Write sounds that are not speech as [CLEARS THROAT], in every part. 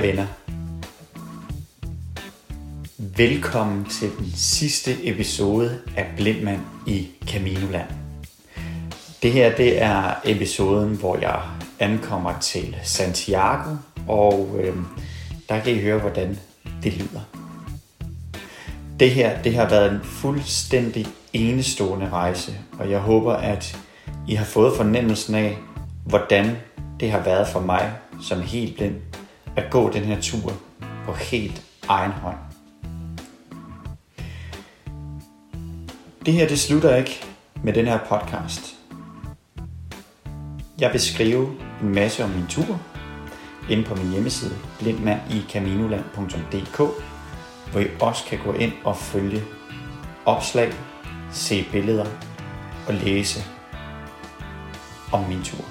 Kære venner, velkommen til den sidste episode af Blindmand i Caminoland. Det her det er episoden, hvor jeg ankommer til Santiago, og øh, der kan I høre, hvordan det lyder. Det her det har været en fuldstændig enestående rejse, og jeg håber, at I har fået fornemmelsen af, hvordan det har været for mig som helt blind at gå den her tur på helt egen hånd. Det her det slutter ikke med den her podcast. Jeg vil skrive en masse om min tur inde på min hjemmeside blindmandicaminoland.dk hvor I også kan gå ind og følge opslag, se billeder og læse om min tur.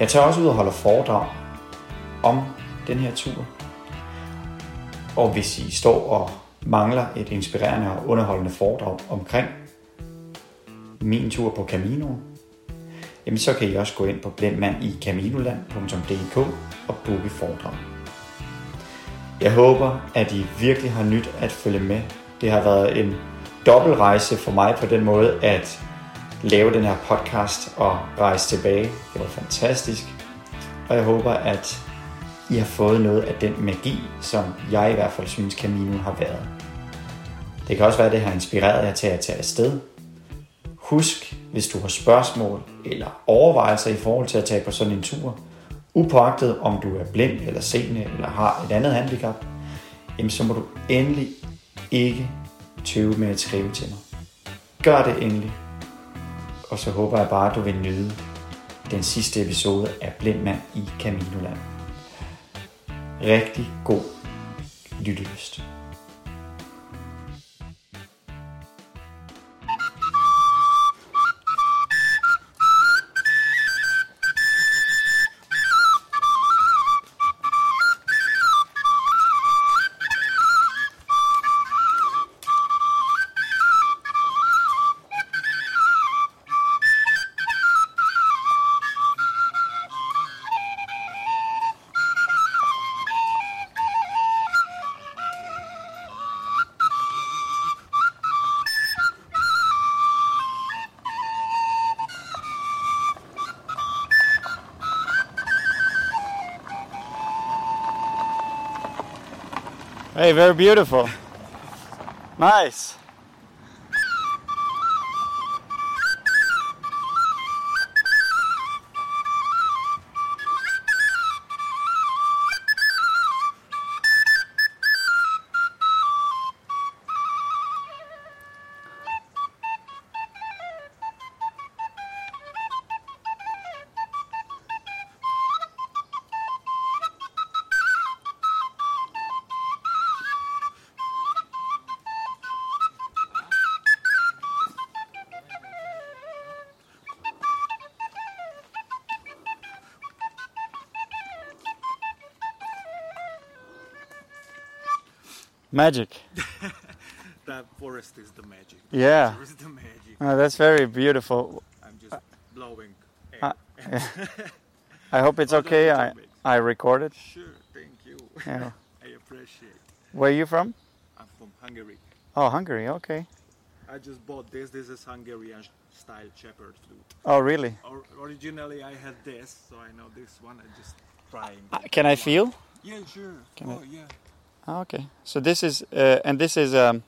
Jeg tager også ud og holder foredrag om den her tur. Og hvis I står og mangler et inspirerende og underholdende foredrag omkring min tur på Caminoen, jamen så kan I også gå ind på blindmandikaminoland.dk og booke foredrag. Jeg håber, at I virkelig har nyt at følge med. Det har været en dobbeltrejse for mig på den måde at lave den her podcast og rejse tilbage. Det var fantastisk. Og jeg håber, at i har fået noget af den magi, som jeg i hvert fald synes Camino har været. Det kan også være, at det har inspireret jer til at tage afsted. Husk, hvis du har spørgsmål eller overvejelser i forhold til at tage på sådan en tur, upåagtet om du er blind eller seende eller har et andet handicap, jamen så må du endelig ikke tøve med at skrive til mig. Gør det endelig. Og så håber jeg bare, at du vil nyde den sidste episode af Blindmand i Caminoland. Rigtig god lyttelyst. Hey, very beautiful. Nice. Magic. [LAUGHS] that forest is the magic. Yeah. Is the magic. Oh, that's very beautiful. I'm just blowing air. Uh, and- [LAUGHS] I hope it's okay. I. I recorded. Sure, thank you. Yeah. [LAUGHS] I appreciate. Where are you from? I'm from Hungary. Oh, Hungary. Okay. I just bought this. This is Hungarian style shepherd flute. Oh, really? Or, originally, I had this, so I know this one. I'm just trying. Uh, Can I feel? Yeah, sure. Can oh, I- yeah. Oh, okay. So this is uh, and this is um,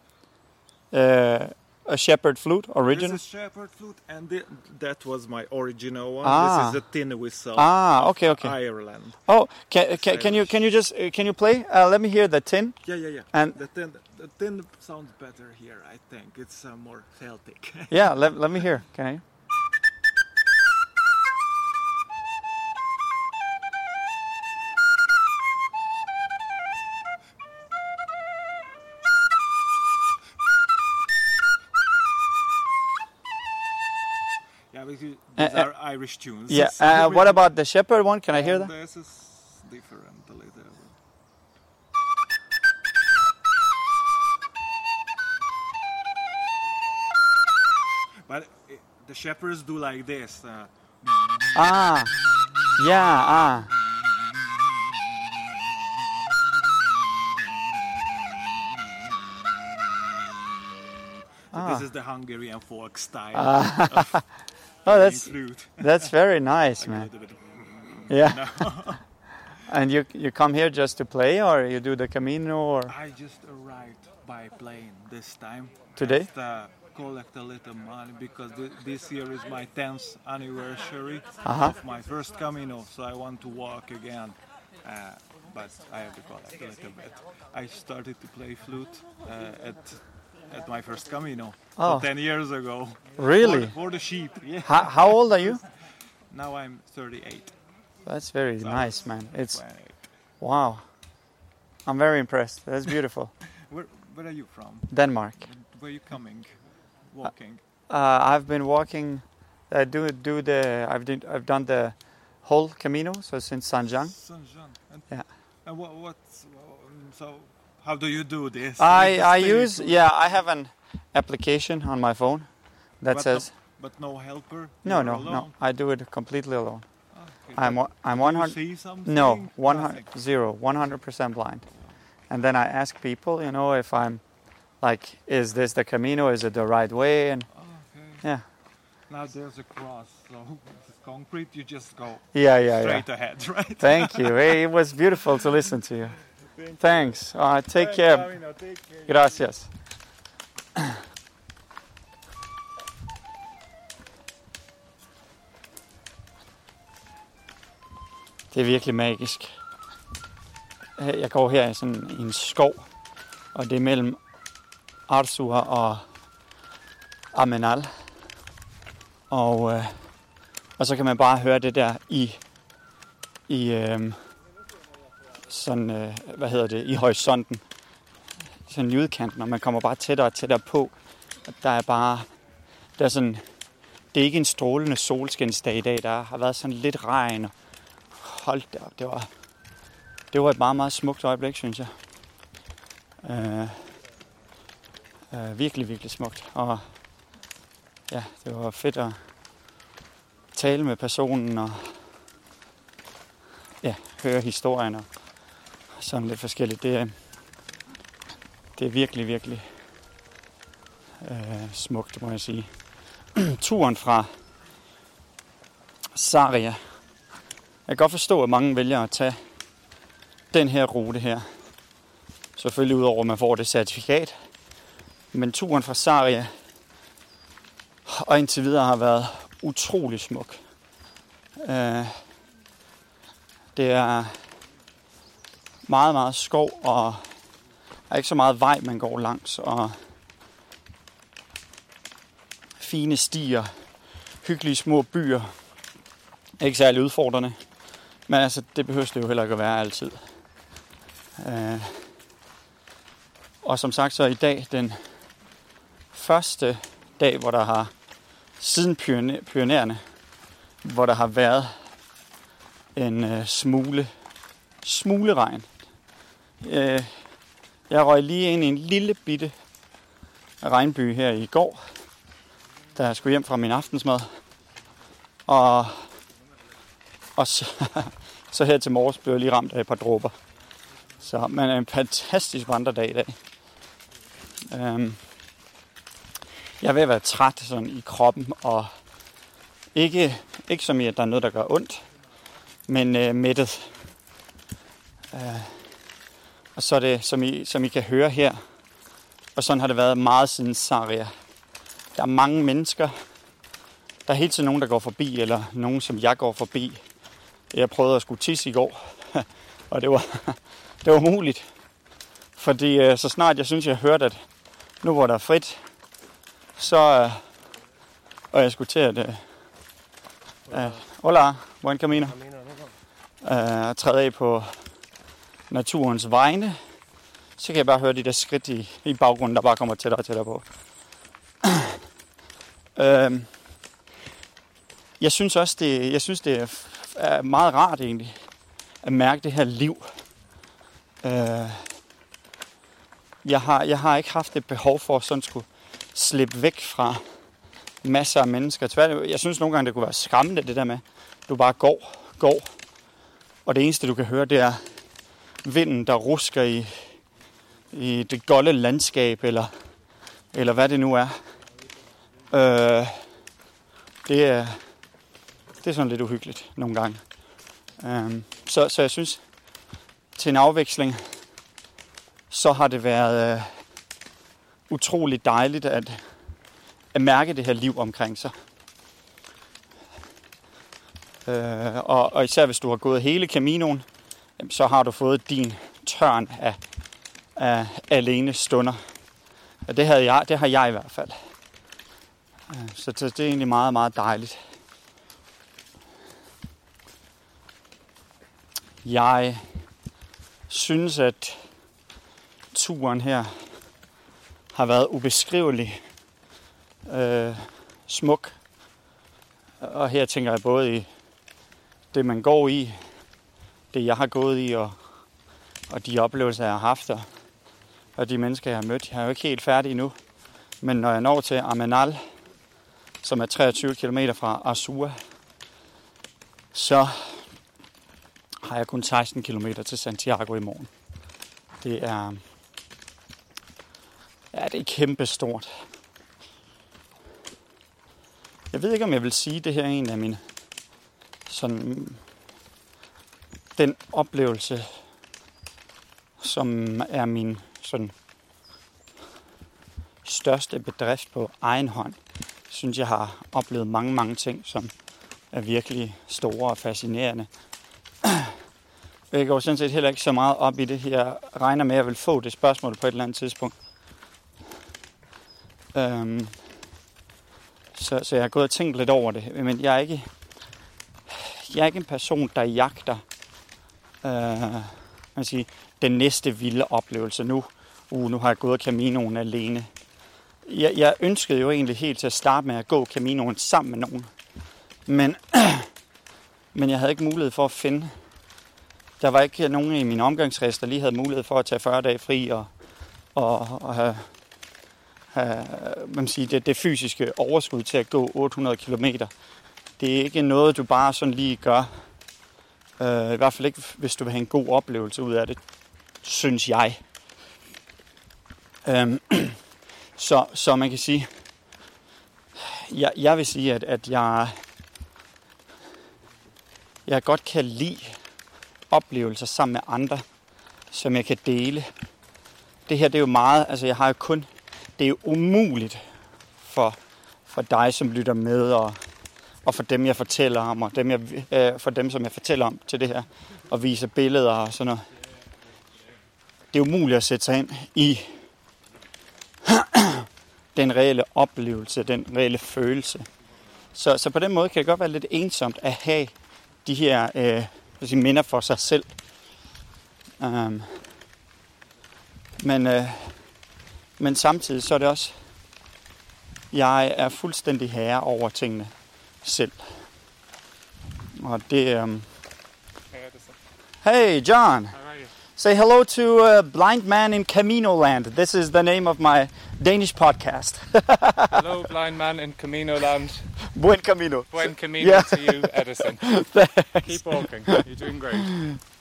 uh, a shepherd flute original. This is shepherd flute, and thi- that was my original one. Ah. This is a tin whistle. Ah, okay, okay. Ireland. Oh, can, can, can you can you just uh, can you play? Uh, let me hear the tin. Yeah, yeah, yeah. And- the tin, the tin sounds better here. I think it's uh, more Celtic. [LAUGHS] Yeah, let, let me hear. Can I? Irish tunes. Yeah. Uh, what about the Shepherd one? Can I hear that? This is different a little. But eh, the shepherds do like this. Uh, ah. Yeah. Ah. Ah. This is the Hungarian folk style. Ah. Oh, that's that's very [LAUGHS] nice, man. Yeah. [LAUGHS] And you you come here just to play, or you do the Camino, or I just arrived by plane this time. Today? Just, uh, collect a little money because thi- this year is my 10th anniversary Uh-huh. of my first Camino, so I want to walk again. Uh, but I have to collect a little bit. I started to play flute uh, at at my first Camino Oh. so 10 years ago. Really? For, for the sheep, yeah. how, how old are you? [LAUGHS] Now I'm 38. That's very So nice, man. It's 28. wow. I'm very impressed. That's beautiful. [LAUGHS] Where, where are you from? Denmark. Where are you coming? Walking? Uh, I've been walking. I do do the. I've did, I've done the whole Camino. So since Sanjiang. Saint-Jean. And, Yeah. And what, what's, um, so how do you do this? I I use yeah. I have an application on my phone that But says no, but no helper? no no alone? no. I do it completely alone. Okay. I'm I'm one hundred. see something? No, one hundred zero, one hundred percent blind. And then I ask people, you know, if I'm like, is this the Camino? Is it the right way? And Okay. yeah, Now there's a cross, so [LAUGHS] it's concrete. You just go yeah, yeah, yeah. straight ahead, [LAUGHS] right? Thank you. Hey, it was beautiful to listen to you. Thanks. Uh, take care. Take care. Gracias. Det er virkelig magisk. Jeg går her i sådan en skov, og det er mellem Arsua og Amenal. Og, øh, og så kan man bare høre det der i, i øh, sådan, øh, hvad hedder det, i horisonten sådan i udkanten, og man kommer bare tættere og tættere på. Og der er bare, der er sådan, det er ikke en strålende solskinsdag i dag, der har været sådan lidt regn, og hold da op, det var, det var et meget, meget smukt øjeblik, synes jeg. Øh, øh, virkelig, virkelig smukt, og ja, det var fedt at tale med personen, og ja, høre historien, og sådan lidt forskelligt. Det, er- det er virkelig, virkelig øh, smukt, må jeg sige. [CLEARS THROAT] Turen fra Saria. Jeg kan godt forstå, at mange vælger at tage den her rute her. Selvfølgelig udover, at man får det certifikat. Men turen fra Saria og indtil videre har været utrolig smuk. Øh, det er meget, meget skov, og der er ikke så meget vej, man går langs, og fine stier, hyggelige små byer. Ikke særlig udfordrende, men altså, det behøver det jo heller ikke at være altid. Øh, og som sagt, så er i dag den første dag, hvor der har, siden pioner- pionererne, hvor der har været en øh, smule, smule regn. Øh, jeg røg lige ind i en lille bitte regnby her i går, da jeg skulle hjem fra min aftensmad. Og, og så, [LAUGHS] så her til morges blev jeg lige ramt af et par dråber. Så men en fantastisk vandredag i dag. Øhm, jeg er ved at være træt sådan i kroppen, og ikke, ikke som i, at der er noget, der gør ondt, men øh, mættet. Øh, og så er det, som I, som I kan høre her, og sådan har det været meget siden Saria. Der er mange mennesker. Der er hele tiden nogen, der går forbi, eller nogen, som jeg går forbi. Jeg prøvede at skulle tisse i går, [LAUGHS] og det var, [LAUGHS] det var muligt. Fordi øh, så snart jeg synes, jeg hørte, at nu hvor der er frit, så øh, og jeg skulle til at... Øh, øh, hola, buen camino. At træde af på naturens vegne, så kan jeg bare høre de der skridt i, i baggrunden, der bare kommer tættere og tættere på. [CLEARS THROAT] øhm, jeg synes også, det, jeg synes, det er, meget rart egentlig, at mærke det her liv. Øh, jeg, har, jeg har ikke haft et behov for at sådan skulle slippe væk fra masser af mennesker. Tværtimod, jeg synes nogle gange, det kunne være skræmmende, det der med, du bare går, går, og det eneste, du kan høre, det er vinden, der rusker i, i det golde landskab, eller, eller hvad det nu er. Øh, det, er, det er sådan lidt uhyggeligt nogle gange. Øh, så, så jeg synes, til en afveksling, så har det været øh, utrolig dejligt at, at mærke det her liv omkring sig. Øh, og, og især hvis du har gået hele Caminoen, så har du fået din tørn af, af alene stunder. Og det, havde jeg, det har jeg i hvert fald. Så det, det er egentlig meget, meget dejligt. Jeg synes, at turen her har været ubeskrivelig øh, smuk. Og her tænker jeg både i det, man går i, det, jeg har gået i, og, og de oplevelser, jeg har haft, og, og de mennesker, jeg har mødt. Jeg er jo ikke helt færdig endnu. Men når jeg når til Amenal, som er 23 km fra Asua, så har jeg kun 16 km til Santiago i morgen. Det er, ja, det er kæmpe stort. Jeg ved ikke, om jeg vil sige, at det her er en af mine sådan, den oplevelse, som er min sådan, største bedrift på egen hånd. Jeg synes, jeg har oplevet mange, mange ting, som er virkelig store og fascinerende. Jeg går sådan set heller ikke så meget op i det. Jeg regner med, at jeg vil få det spørgsmål på et eller andet tidspunkt. Øhm, så, så jeg har gået og tænkt lidt over det. Men jeg er ikke, jeg er ikke en person, der jagter øh, man sige, den næste vilde oplevelse. Nu, uh, nu har jeg gået Caminoen alene. Jeg, jeg ønskede jo egentlig helt til at starte med at gå Caminoen sammen med nogen. Men, [CLEARS THROAT] men jeg havde ikke mulighed for at finde. Der var ikke nogen i min omgangskreds, der lige havde mulighed for at tage 40 dage fri og, og, og have, have man siger, det, det fysiske overskud til at gå 800 km. Det er ikke noget, du bare sådan lige gør. Øh, I hvert fald ikke, hvis du vil have en god oplevelse ud af det, synes jeg. Um, [CLEARS THROAT] så, så man kan sige, jeg, jeg vil sige, at, at jeg, jeg godt kan lide oplevelser sammen med andre, som jeg kan dele. Det her, det er jo meget, altså jeg har jo kun, det er jo umuligt for, for dig, som lytter med, og, og for dem, jeg fortæller om, og dem, jeg, øh, for dem, som jeg fortæller om til det her, og vise billeder og sådan noget. Det er umuligt at sætte sig ind i [CLEARS THROAT] den reelle oplevelse, den reelle følelse. Så, så på den måde kan det godt være lidt ensomt at have de her øh, sige, minder for sig selv. Um, men, øh, men samtidig så er det også, jeg er fuldstændig herre over tingene selv. Og det... Um, hey, John. Say hello to a blind man in Camino Land. This is the name of my Danish podcast. [LAUGHS] hello, blind man in Camino Land. Buen Camino. Buen Camino Yeah. to you, Edison. [LAUGHS] Keep walking. You're doing great.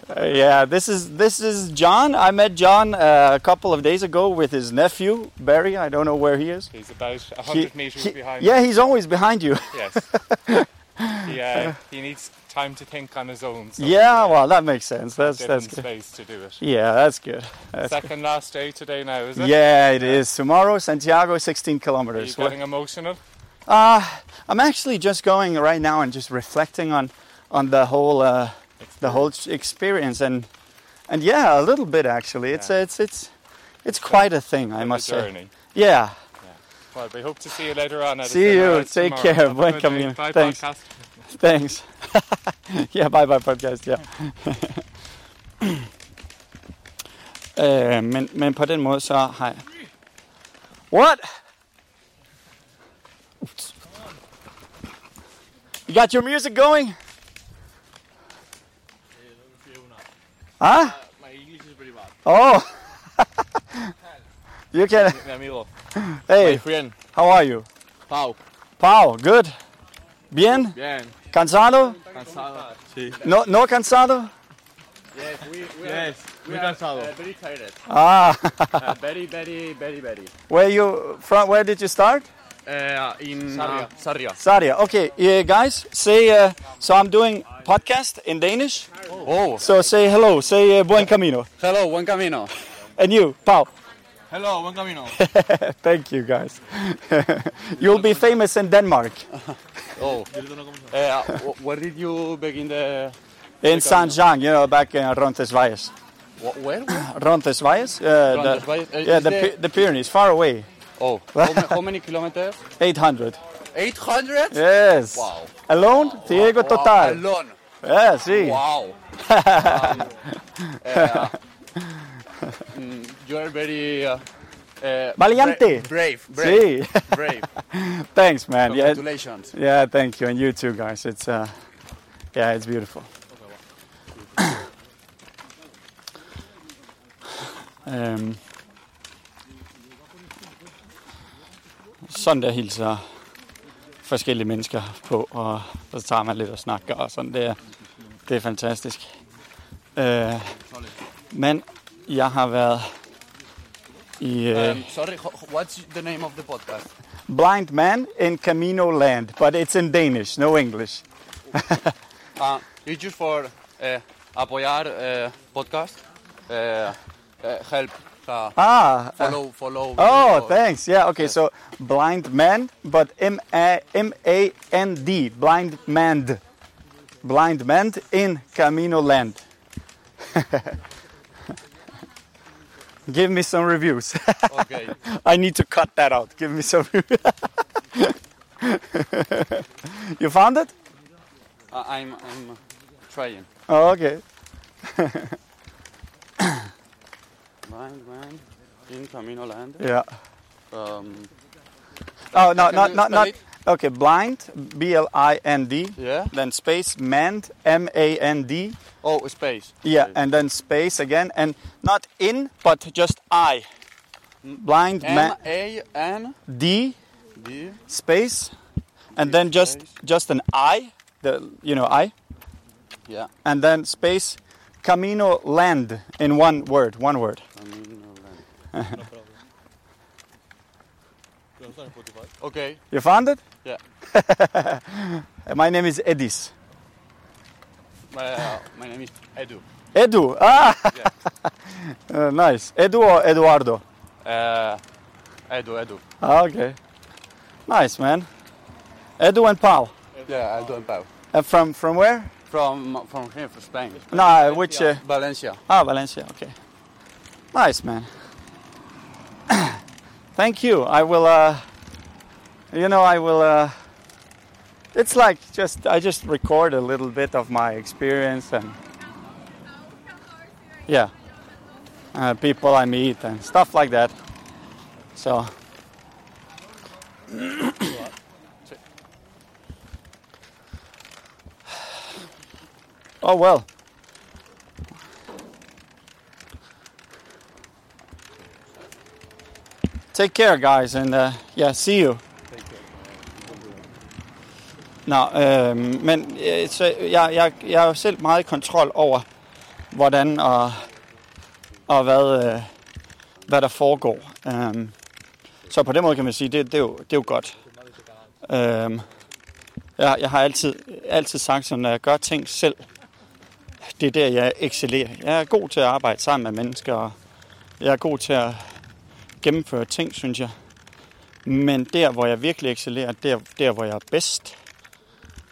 Uh, yeah, this is this is John. I met John uh, a couple of days ago with his nephew Barry. I don't know where he is. He's about hundred meters he- behind. Yeah, he's always behind you. [LAUGHS] Yes. he, uh, he needs time to think on his own. So yeah, well, that makes sense. That's that's good. space to do it. Yeah, that's good. That's Second last day today now, is good. it? Yeah, it is tomorrow. Santiago, 16 Are you kilometers. getting emotional? Uh, I'm actually just going right now and just reflecting on on the whole uh, the whole experience and and yeah, a little bit actually. It's Yeah. it's it's it's quite a thing, I must say. Yeah. Well, we hope to see you later on. See you. Take tomorrow. care. A Buen. Camino. Bye, Thanks. podcast. Thanks. [LAUGHS] yeah, bye bye podcast, ja. øh, [LAUGHS] eh, men, men på den måde, så har jeg... What? You got your music going? Huh? My English is pretty bad. Oh. [LAUGHS] you can... Mi amigo. Hey, My friend. how are you? Pau. Pau, good? Bien? Bien. Cansado? Cansado. Sí. No, no cansado? Yes, we, we Yes, are, we are cansado. uh, very tired. Ah. Uh, very, very, very, very. Where you from? Where did you start? Uh, in uh, Sarria. Sadia. Okay, uh, guys, say. Uh, so I'm doing podcast in Danish. Oh, So say hello. Say uh, buen camino. hello, buen camino. And you, Paul. Hello, buen camino. [LAUGHS] Thank you, guys. [LAUGHS] You'll be famous in Denmark. [LAUGHS] Oh, uh, where did you begin the? In Saint Jean, you know, back in Rontesvalles. wh- Where? [COUGHS] Rontesvalles? Uh, the, Rontesvalles, uh, yeah, the, the- the Pyrenees, far away. Oh, [LAUGHS] how, ma- how many kilometers? 800. 800? Yes. Wow. Alone? Diego Total. Alone. Yeah, see. Wow. [LAUGHS] um, uh, [LAUGHS] mm, you are very uh, uh, Valiente. bra- brave. Brave. See. brave. Thanks, man. Yeah, Congratulations. yeah, thank you, and you too, guys. It's uh, yeah, it's beautiful. [COUGHS] um, sådan der hilser forskellige mennesker på, og så tager man lidt og snakker, og sådan det er, det er fantastisk. Uh, men jeg har været i uh, Um, sorry, what's the name of the podcast? Blind Man in Camino Land, but it's in Danish, no English. Uh, [LAUGHS] it's just for uh, apoyar uh, podcast. Uh, uh, help. Uh, Ah, uh, follow, follow. oh, follow. thanks. Yeah, okay, so Blind Man, but M A M A N D, Blind Man. Blind Man in Camino Land. [LAUGHS] Give me some reviews. [LAUGHS] Okay. I need to cut that out. Give me some reviews. [LAUGHS] you found it? Uh, I'm, I'm trying. Oh, okay. Blind man in Camino Land. Yeah. Um, Oh, no, not, not, not. Okay, blind, B L I N D. yeah. then space mand m a n d Oh, space. yeah Okay. and then space again and not in but just i blind M man A N d D. space and then just Space. just an i the you know i Yeah. and then space camino land in one word one word Camino Land. okay. you found it Yeah. [LAUGHS] my name is edis Uh, my name is Edu. edu ah Yeah. [LAUGHS] Uh, nice edu or eduardo Uh, Edu, Edu. Ah, okay nice man edu and paul Yeah, Edu and Paul. and from from where From from here, from Spain. no which uh, Valencia. Ah, Valencia. Okay. Nice, man. [CLEARS THROAT] Thank you. I will. Uh, you know, I will. Uh, it's like just I just record a little bit of my experience and yeah, uh, people I meet and stuff like that. So. [CLEARS THROAT] oh well. Take care, guys, and uh, yeah, see you. Nå, øh, men øh, så jeg, jeg, jeg er jo selv meget i kontrol over, hvordan og, og hvad, øh, hvad der foregår. Øh, så på den måde kan man sige, det, det, er, jo, det er jo godt. Øh, jeg, jeg har altid, altid sagt, at når jeg gør ting selv, det er der, jeg excellerer. Jeg er god til at arbejde sammen med mennesker, og jeg er god til at gennemføre ting, synes jeg. Men der, hvor jeg virkelig excellerer, der, der hvor jeg er bedst,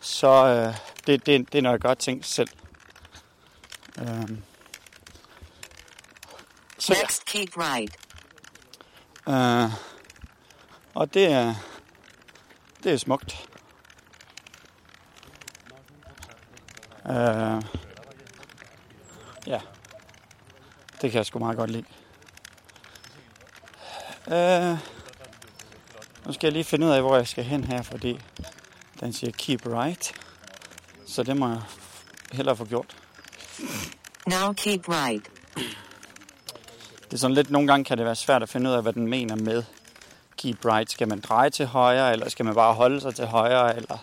så øh, det, det, det er, når jeg gør ting selv. Øhm. Så ja. Next, keep right. Øh, og det er, det er smukt. Øh, ja, det kan jeg sgu meget godt lide. Øh, nu skal jeg lige finde ud af, hvor jeg skal hen her, fordi den siger keep right. Så det må jeg hellere få gjort. Now keep right. Det er sådan lidt, nogle gange kan det være svært at finde ud af, hvad den mener med keep right. Skal man dreje til højre, eller skal man bare holde sig til højre, eller,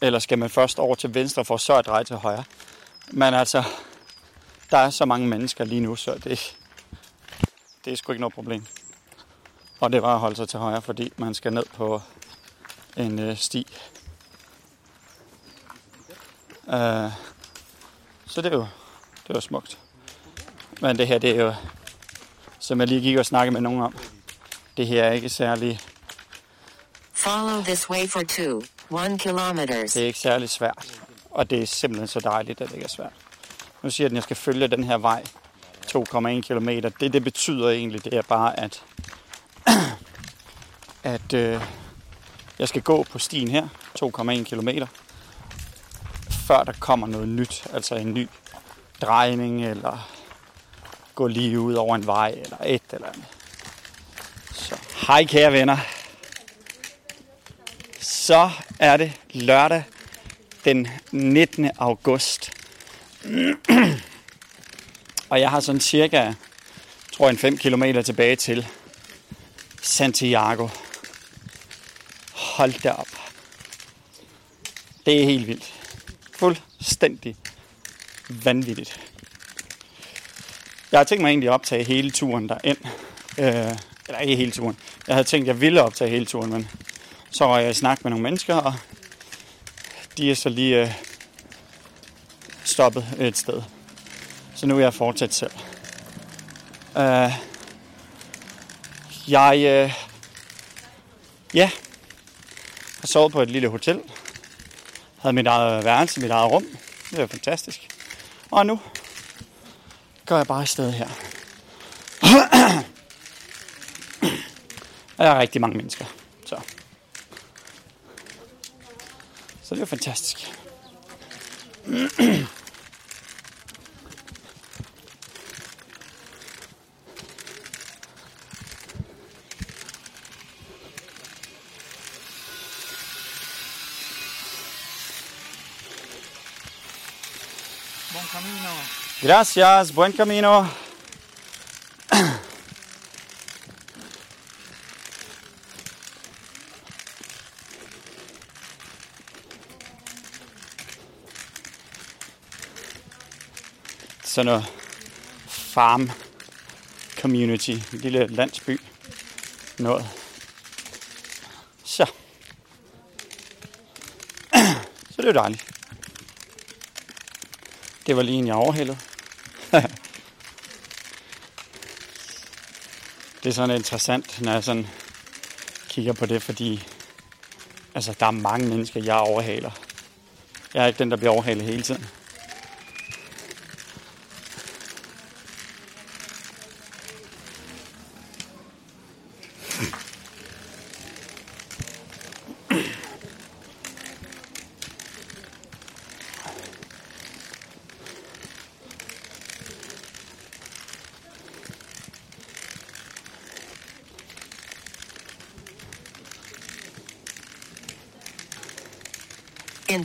eller skal man først over til venstre for så at dreje til højre? Men altså, der er så mange mennesker lige nu, så det, det er sgu ikke noget problem. Og det var at holde sig til højre, fordi man skal ned på en øh, sti. Øh, så det er jo det var smukt. Men det her, det er jo, som jeg lige gik og snakkede med nogen om, det her er ikke særlig, Follow this way for two, one kilometers. det er ikke særlig svært. Og det er simpelthen så dejligt, at det ikke er svært. Nu siger den, at jeg skal følge den her vej 2,1 km. Det, det betyder egentlig, det er bare, at, [CLEARS THROAT] at øh, jeg skal gå på stien her, 2,1 km, før der kommer noget nyt, altså en ny drejning, eller gå lige ud over en vej, eller et eller andet. Så hej kære venner. Så er det lørdag den 19. august. [CLEARS THROAT] Og jeg har sådan cirka, tror jeg, en 5 km tilbage til Santiago. Hold da op. Det er helt vildt. Fuldstændig vanvittigt. Jeg har tænkt mig egentlig at optage hele turen derind. Øh, eller ikke hele turen. Jeg havde tænkt, at jeg ville optage hele turen, men så var jeg i snak med nogle mennesker, og de er så lige øh, stoppet et sted. Så nu er jeg fortsat selv. Øh, jeg øh, ja, har sovet på et lille hotel. Havde mit eget værelse, mit eget rum. Det var fantastisk. Og nu går jeg bare afsted her. Og der er rigtig mange mennesker. Så, så det er fantastisk. Gracias, buen camino. Sådan noget farm community, en lille landsby. Noget. Så. Så det er dejligt. Det var lige en, jeg overhældede. Det er sådan interessant, når jeg sådan kigger på det, fordi altså, der er mange mennesker, jeg overhaler. Jeg er ikke den, der bliver overhalet hele tiden.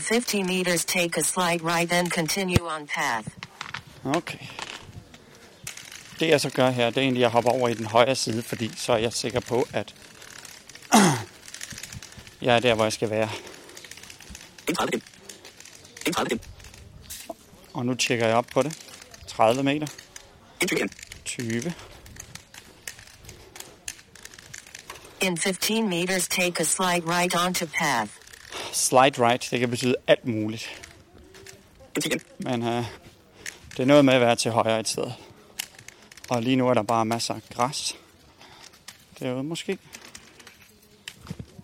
50 meters, take a slight right, then continue on path. Okay. Det jeg så gør her, det er egentlig, at jeg hopper over i den højre side, fordi så er jeg sikker på, at [CLEARS THROAT] jeg er der, hvor jeg skal være. Og nu tjekker jeg op på det. 30 meter. 20. In 15 meters, take a slight right onto path. Slide right, det kan betyde alt muligt. Men uh, det er noget med at være til højre et sted. Og lige nu er der bare masser af græs. Derude måske.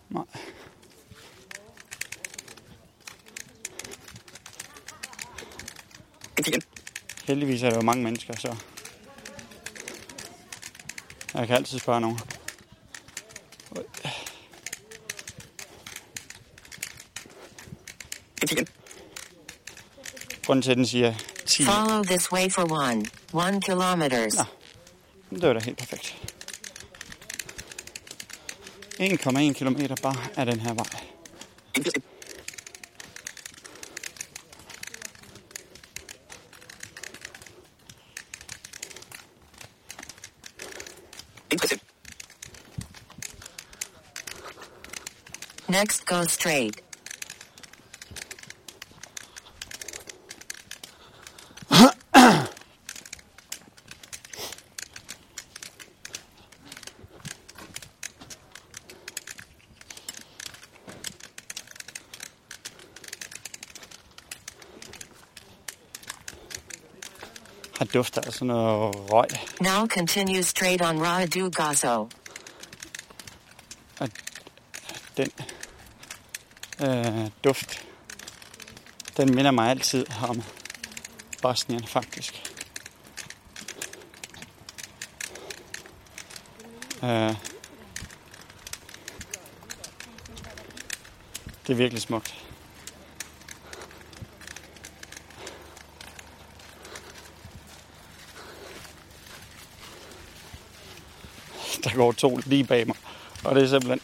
Nej. Heldigvis er der jo mange mennesker, så jeg kan altid spørge nogen. Grunden til, at den siger 10. Follow this way for one, one kilometers. Nå. Det var da helt perfekt. 1,1 km bare af den her vej. Next, go straight. Dufter af sådan noget røg. Now continue straight on Radu Gazo. Den øh, duft, den minder mig altid om Bosnien faktisk. Øh, det er virkelig smukt. Går to lige bag mig, og det er simpelthen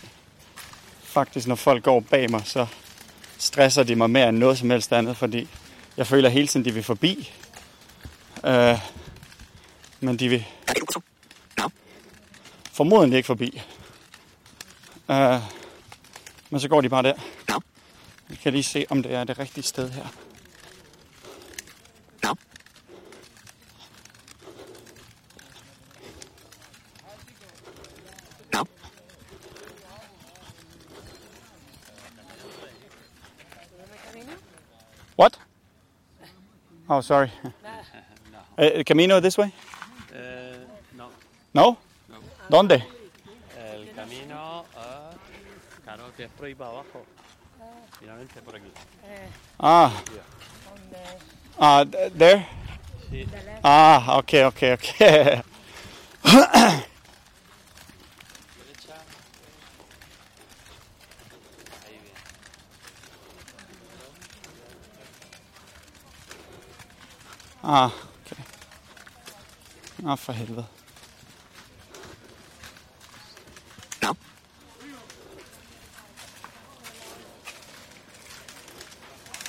faktisk, når folk går bag mig, så stresser de mig mere end noget som helst andet, fordi jeg føler hele tiden, de vil forbi. Øh, men de vil formodentlig ikke forbi. Øh, men så går de bare der. Vi kan lige se, om det er det rigtige sted her. Oh, sorry. [LAUGHS] Uh, Camino this way? Eh, no, No? ¿Dónde? el camino a... Claro, que es por ahí para abajo. Finalmente por aquí. Ah. Ah, th- there? Sí. Ah, okay, okay, okay. [LAUGHS] Derecha. Ahí bien. Ah, okay. Ah, for helvede.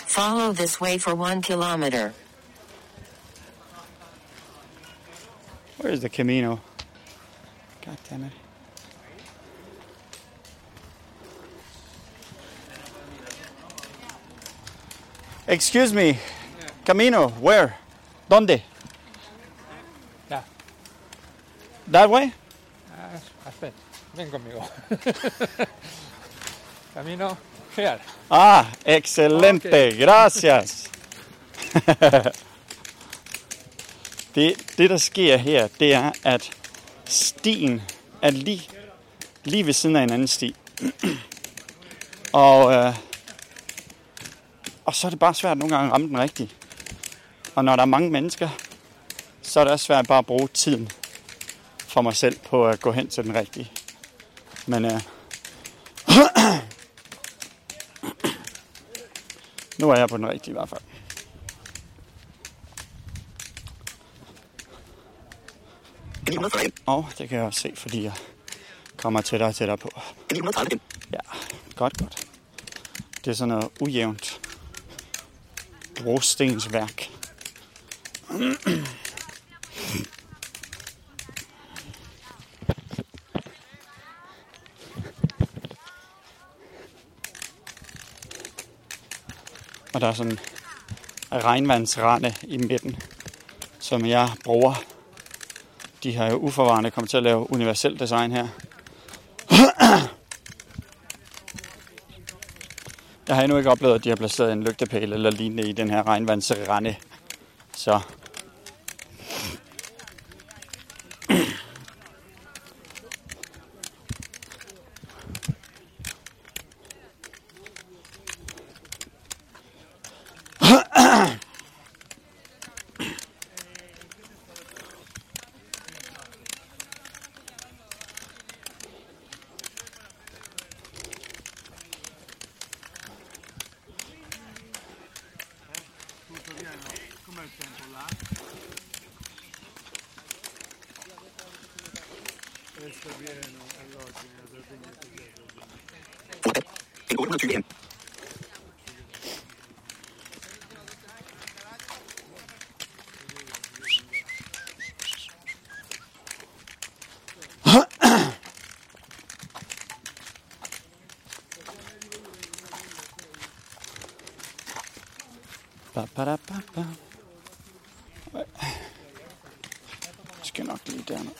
Follow this way for one kilometer. Where is the Camino? God damn it. Excuse me. Camino, where? ¿Dónde? Yeah. That way? Ah, espera, ven conmigo. [LAUGHS] Camino here. Ah, excelente. Okay. Gracias. [LAUGHS] det, det, der sker her, det er, at stien er lige, lige ved siden af en anden sti. [CLEARS THROAT] og, øh, og så er det bare svært nogle gange at ramme den rigtigt. Og når der er mange mennesker, så er det også svært bare at bruge tiden for mig selv på at gå hen til den rigtige. Men øh, [CLEARS THROAT] nu er jeg på den rigtige i hvert fald. Og det kan jeg også se, fordi jeg kommer tættere og tættere på. Ja, godt, godt. Det er sådan noget ujævnt brostensværk. Og der er sådan en regnvandsrande i midten, som jeg bruger. De har jo uforvarende kommet til at lave universelt design her. Jeg har endnu ikke oplevet, at de har placeret en lygtepæl eller lignende i den her regnvandsrande. Så Ba, ba, da, ba, ba. Jeg skal nok lige derned.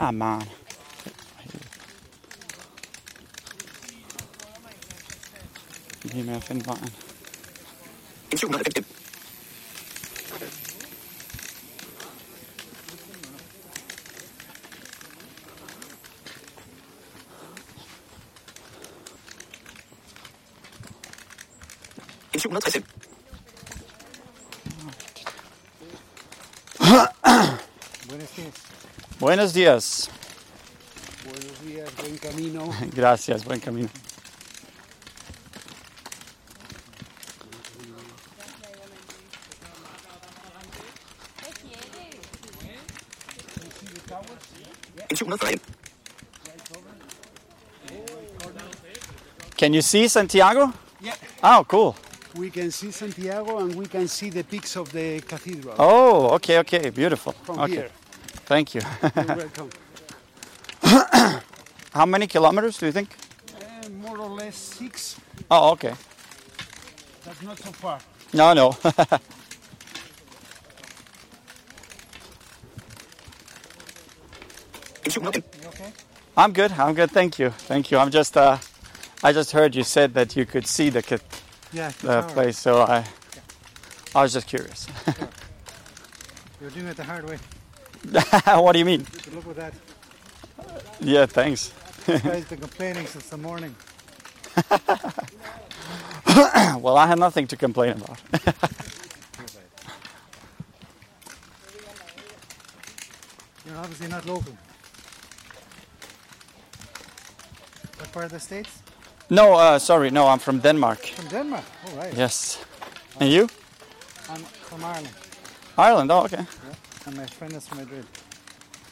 Ah, man. Lige med at finde vejen. En 760. Buenos días. Buenos días, buen camino. [LAUGHS] Gracias, buen camino. Can you see Santiago? Yeah. Oh, cool. We can see Santiago and we can see the peaks of the cathedral Oh, okay, okay, beautiful. from okay, here. Thank you. You're [LAUGHS] welcome. [COUGHS] How many kilometers do you think? Uh, more or less six. Oh, okay. That's not so far. No, no. [LAUGHS] 700. I'm good. I'm good. Thank you. Thank you. I'm just. Uh, I just heard you said that you could see the ca- Yeah, the place, so I. I was just curious. [LAUGHS] You're doing it the hard way. [LAUGHS] what do you mean? So look at that. Yeah, thanks. This guy's [LAUGHS] been complaining since the morning. [COUGHS] Well, I had nothing to complain about. [LAUGHS] You're obviously not local. What part of the States? no, uh, sorry. No, I'm from Denmark. From Denmark. All right. Yes. And you? I'm from Ireland. Ireland. Oh, okay. And my friend is from Madrid.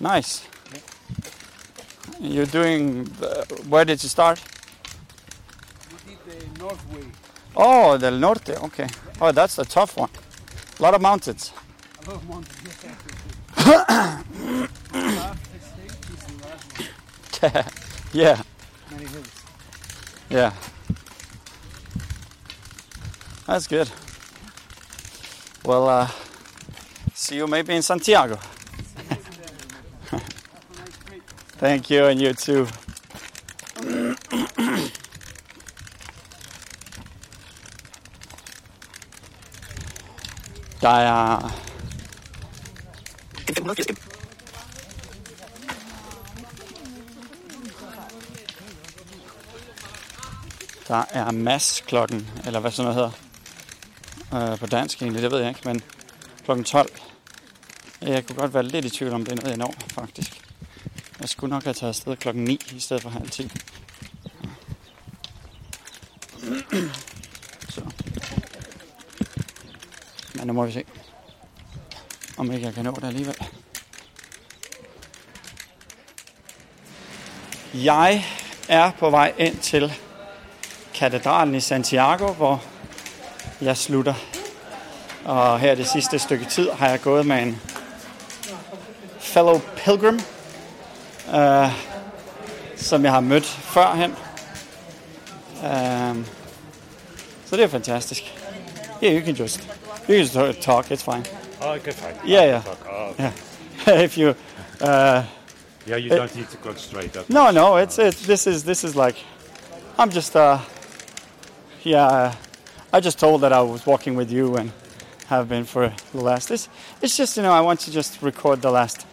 Nice. You're doing. The, where did you start? We did the North Way. Oh, del norte. Okay. Oh, that's a tough one. A lot of mountains. A lot of mountains. Yes, the state is the last one. yeah. Many hills. Yeah. That's good. Well, uh, see you maybe in Santiago. [LAUGHS] Thank you, and you too. [COUGHS] Der er, der er mass klokken, eller hvad sådan noget hedder øh, på dansk egentlig, det ved jeg ikke, men klokken 12. Jeg kunne godt være lidt i tvivl om, det er noget, jeg når, faktisk. Jeg skulle nok have taget afsted klokken 9 i stedet for halv 10. Så. Men nu må vi se, om ikke jeg kan nå det alligevel. Jeg er på vej ind til katedralen i Santiago, hvor jeg slutter. Og her det sidste stykke tid har jeg gået med en fellow pilgrim, øh, som jeg har mødt førhen. Um, så det er fantastisk. Yeah, you can just you can just talk. It's fine. Oh, okay, fine. Yeah, yeah. Oh, Yeah. [LAUGHS] if you, uh, yeah, you It- don't need to go straight up. no, no, it's it's this is this is like, I'm just uh, yeah, I just told that I was walking with you and have been for the last. This it's just you know I want to just record the last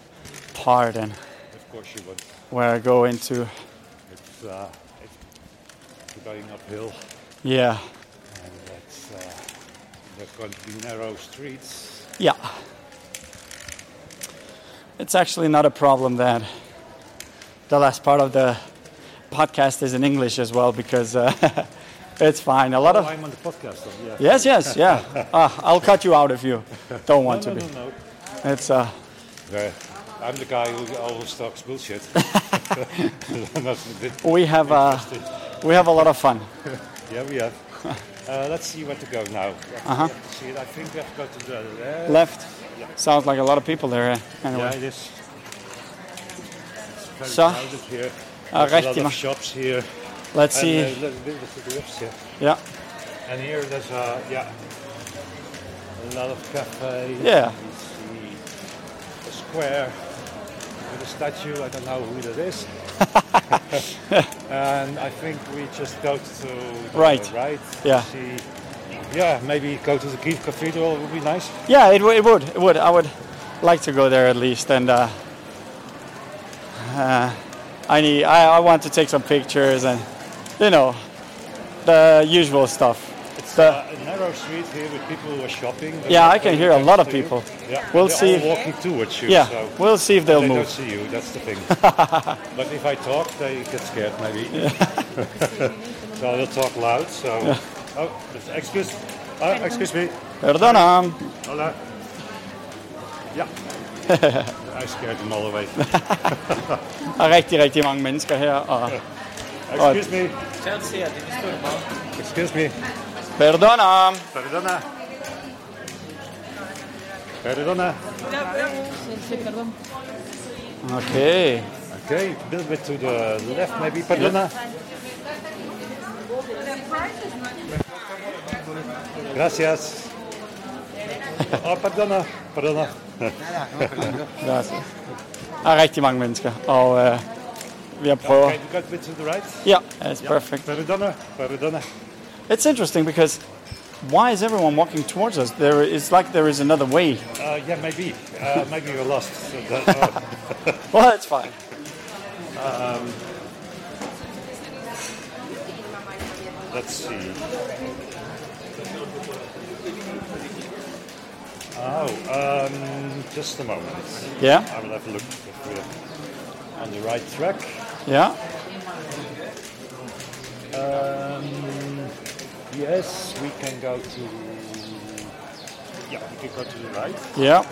part and Of course you would. where I go into It's, uh, it's going uphill, yeah and it's uh, there's going to be narrow streets. yeah. It's actually not a problem that the last part of the podcast is in English as well because uh, [LAUGHS] it's fine. A lot Oh, of I'm on the podcast. So yeah. yes, yes, yeah. Uh, [LAUGHS] I'll cut you out if you don't want no, to no, be. no, no. It's uh, Uh, I'm the guy who always talks bullshit. [LAUGHS] A we have uh, we have a lot of fun. [LAUGHS] Yeah, we have. Uh, let's see where to go now. Uh-huh. See, I think we have to go to the left. Left. Sounds like a lot of people there. uh, Anyway. Yeah, it is. It's very So, crowded here. uh, a lot of shops here. Let's see. Uh, this is the. Yeah. And here there's a yeah, a lot of cafes. Yeah. See a square with a statue. I don't know who that is. [LAUGHS] and I think we just go to Right. right. Yeah. See, yeah, maybe go to the Kiev Cathedral would be nice. Yeah, it, w- it would. It would. I would like to go there at least, and uh, uh, I need. I, I want to take some pictures and, you know, the usual stuff. It's The- uh, a narrow street here with people who are shopping. They're Yeah, I can hear a lot of people. Yeah, We'll they're see all if- walking towards you. Yeah, so we'll see if they'll move. they don't see you. That's the thing. [LAUGHS] but if I talk, they get scared maybe. [LAUGHS] so they'll talk loud. So oh, excuse, oh, excuse me. Perdona. Hola. Ja. [LAUGHS] I scared them all away. Der er rigtig, rigtig mange mennesker her, og Excuse me. Excuse me. Perdona. Perdona. Perdona. Okay. Okay, a little bit to the left maybe. Perdona. Gracias. [LAUGHS] Oh, perdona. Perdona. Gracias. Er rigtig mange mennesker, og øh, vi prøver. Okay, you got a bit to the right. Yeah, it's perfect. Perdona. Perdona. It's interesting because why is everyone walking towards us? There, it's like there is another way. Uh, yeah, maybe. Uh, maybe you're lost. Uh, [LAUGHS] Well, that's fine. Let's see. Oh, um, just a moment. Yeah, I will have a look if we're on the right track. yeah. Um, yes, we can go to. Yeah, we can go to the right. Yeah.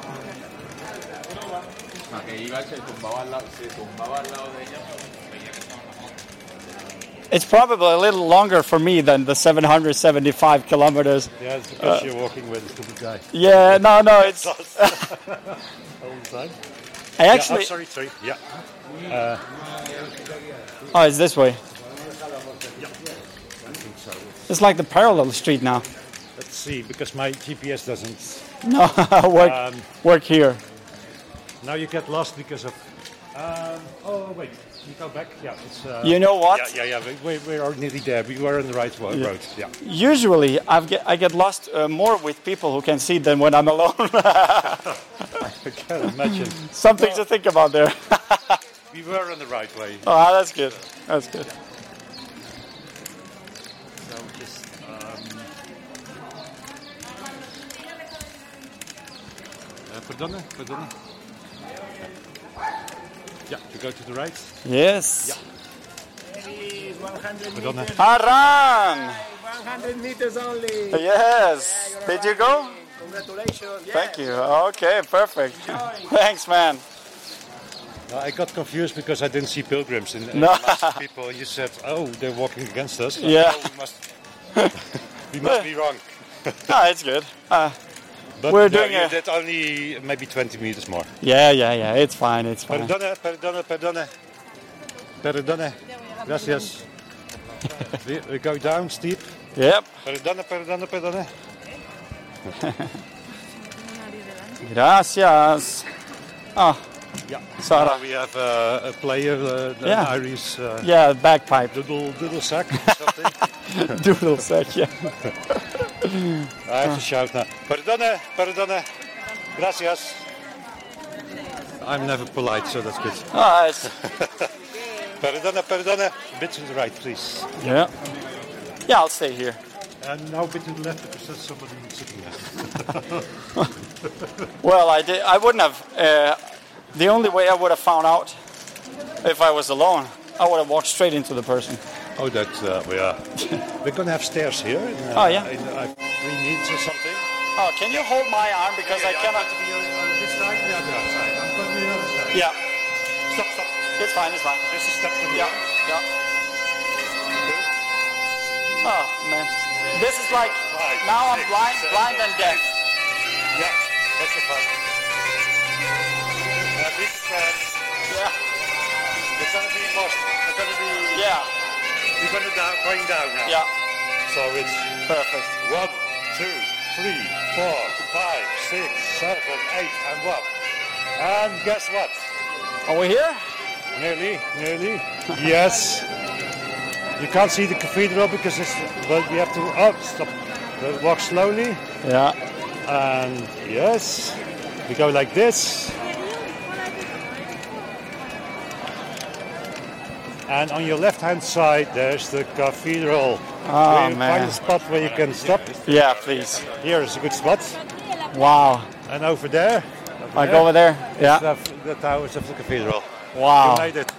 It's probably a little longer for me than the 775 kilometers. Yeah, it's because uh, you're walking with a stupid guy Yeah, no, no, [LAUGHS] it's. all the time. I Yeah, actually. oh, sorry, sorry. Yeah. Oh, it's this way. It's like the parallel street now. Let's see, because my GPS doesn't. [LAUGHS] No, [LAUGHS] work, Um, work here. now you get lost because of. Um, oh wait, you go back. Yeah, it's. Uh, You know what? Yeah, yeah, yeah. We, we are nearly there. We were on the right road. Yeah. Usually, I've get, I get lost uh, more with people who can see than when I'm alone. [LAUGHS] I can imagine. Something to think about there. we were on the right way. oh, that's good. That's good. So uh, perdona, perdona. Yeah, you go to the right. Yes. Yeah. Perdona. Haran! 100 meters only. Yes. Did you go? Congratulations. Thank you. Okay, perfect. Thanks, man. I got confused because I didn't see pilgrims and, and No. people. You said, "Oh, they're walking against us." So, Yeah. "Oh, we must. [LAUGHS] we must be wrong. No, [LAUGHS] it's good. Uh, But We're doing a- did only maybe 20 meters more. yeah, yeah, yeah. It's fine. It's fine. Perdona, perdona, perdona. Perdona. Gracias. we, we go down steep. Yep. Perdona, perdona, perdona. [LAUGHS] Gracias. Oh, Yeah. Sarah. We have a player, uh, the Yeah. Irish uh, Yeah, bagpipe. doodle, doodle sack or [LAUGHS] something. Doodle sack, yeah. [LAUGHS] I have to shout now. Perdona, perdona. Gracias. I'm never polite, so that's good. Oh, it's, [LAUGHS] Perdona, perdona. A bit to the right, please. yeah. Yeah, I'll stay here. And now bit to the left because there's somebody sitting there. Well, I did. I wouldn't have. Uh, the only way I would have found out if I was alone, I would have walked straight into the person. Oh, that, uh, we are. [LAUGHS] We're to have stairs here. In, uh, Oh, yeah. In, uh, three or something. Oh, can you hold my arm because I cannot? to be on this side, the other side. I'm going to be on the other side. Yeah, Stop, stop. it's fine. It's fine. This is step number Yeah, one. yeah. Oh man, this is like now I'm blind, blind and deaf. Yeah, that's the fun. Big fast. Yeah, It's going to be lost. It's going to be. yeah, We're going to down, going down now. yeah. So it's Perfect. one, two, three, four, five, six, seven, eight, and one. And guess what? Are we here? Nearly, nearly. [LAUGHS] yes. You can't see the cathedral because it's, but we have to oh, stop. Walk slowly, Yeah. and yes, we go like this. And on your left-hand side, there's the cathedral. Oh, you man. Find a spot where you can stop. Yeah, please. Here is a good spot. Wow. And over there, Like go over there? Yeah. the, the towers of the cathedral. Wow. You made it.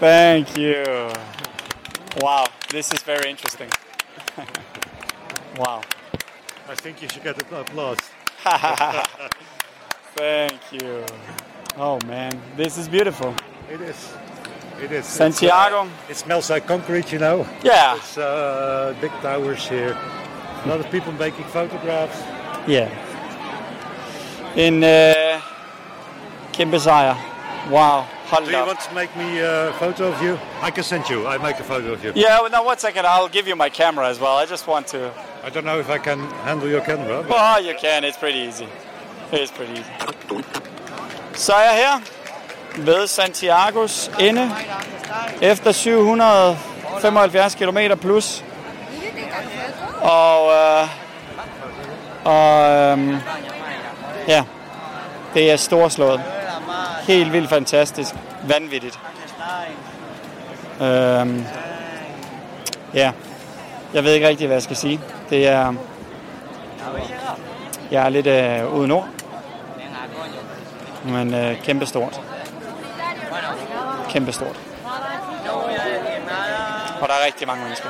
Thank you. Wow. This is very interesting. [LAUGHS] wow. I think you should get an applause. [LAUGHS] Thank you. Oh man, this is beautiful. It is. It is. Santiago. Uh, it smells like concrete, you know. Yeah. It's uh, big towers here. A lot of people making photographs. Yeah. In kæmpe sejr. Wow. Hold Do you op. want to make me a photo of you? I can send you. I make a photo of you. Yeah, well, now one second. I'll give you my camera as well. I just want to. I don't know if I can handle your camera. But Oh, you can. It's pretty easy. It's pretty easy. Sejr her ved Santiagos ende efter 775 km plus. Og, øh, og øh, ja, det er storslået. Helt vildt fantastisk. Vanvittigt. Øhm, ja, jeg ved ikke rigtig, hvad jeg skal sige. Det er, jeg er lidt øh, uden ord. Men øh, kæmpe stort. Kæmpe stort. Og der er rigtig mange mennesker.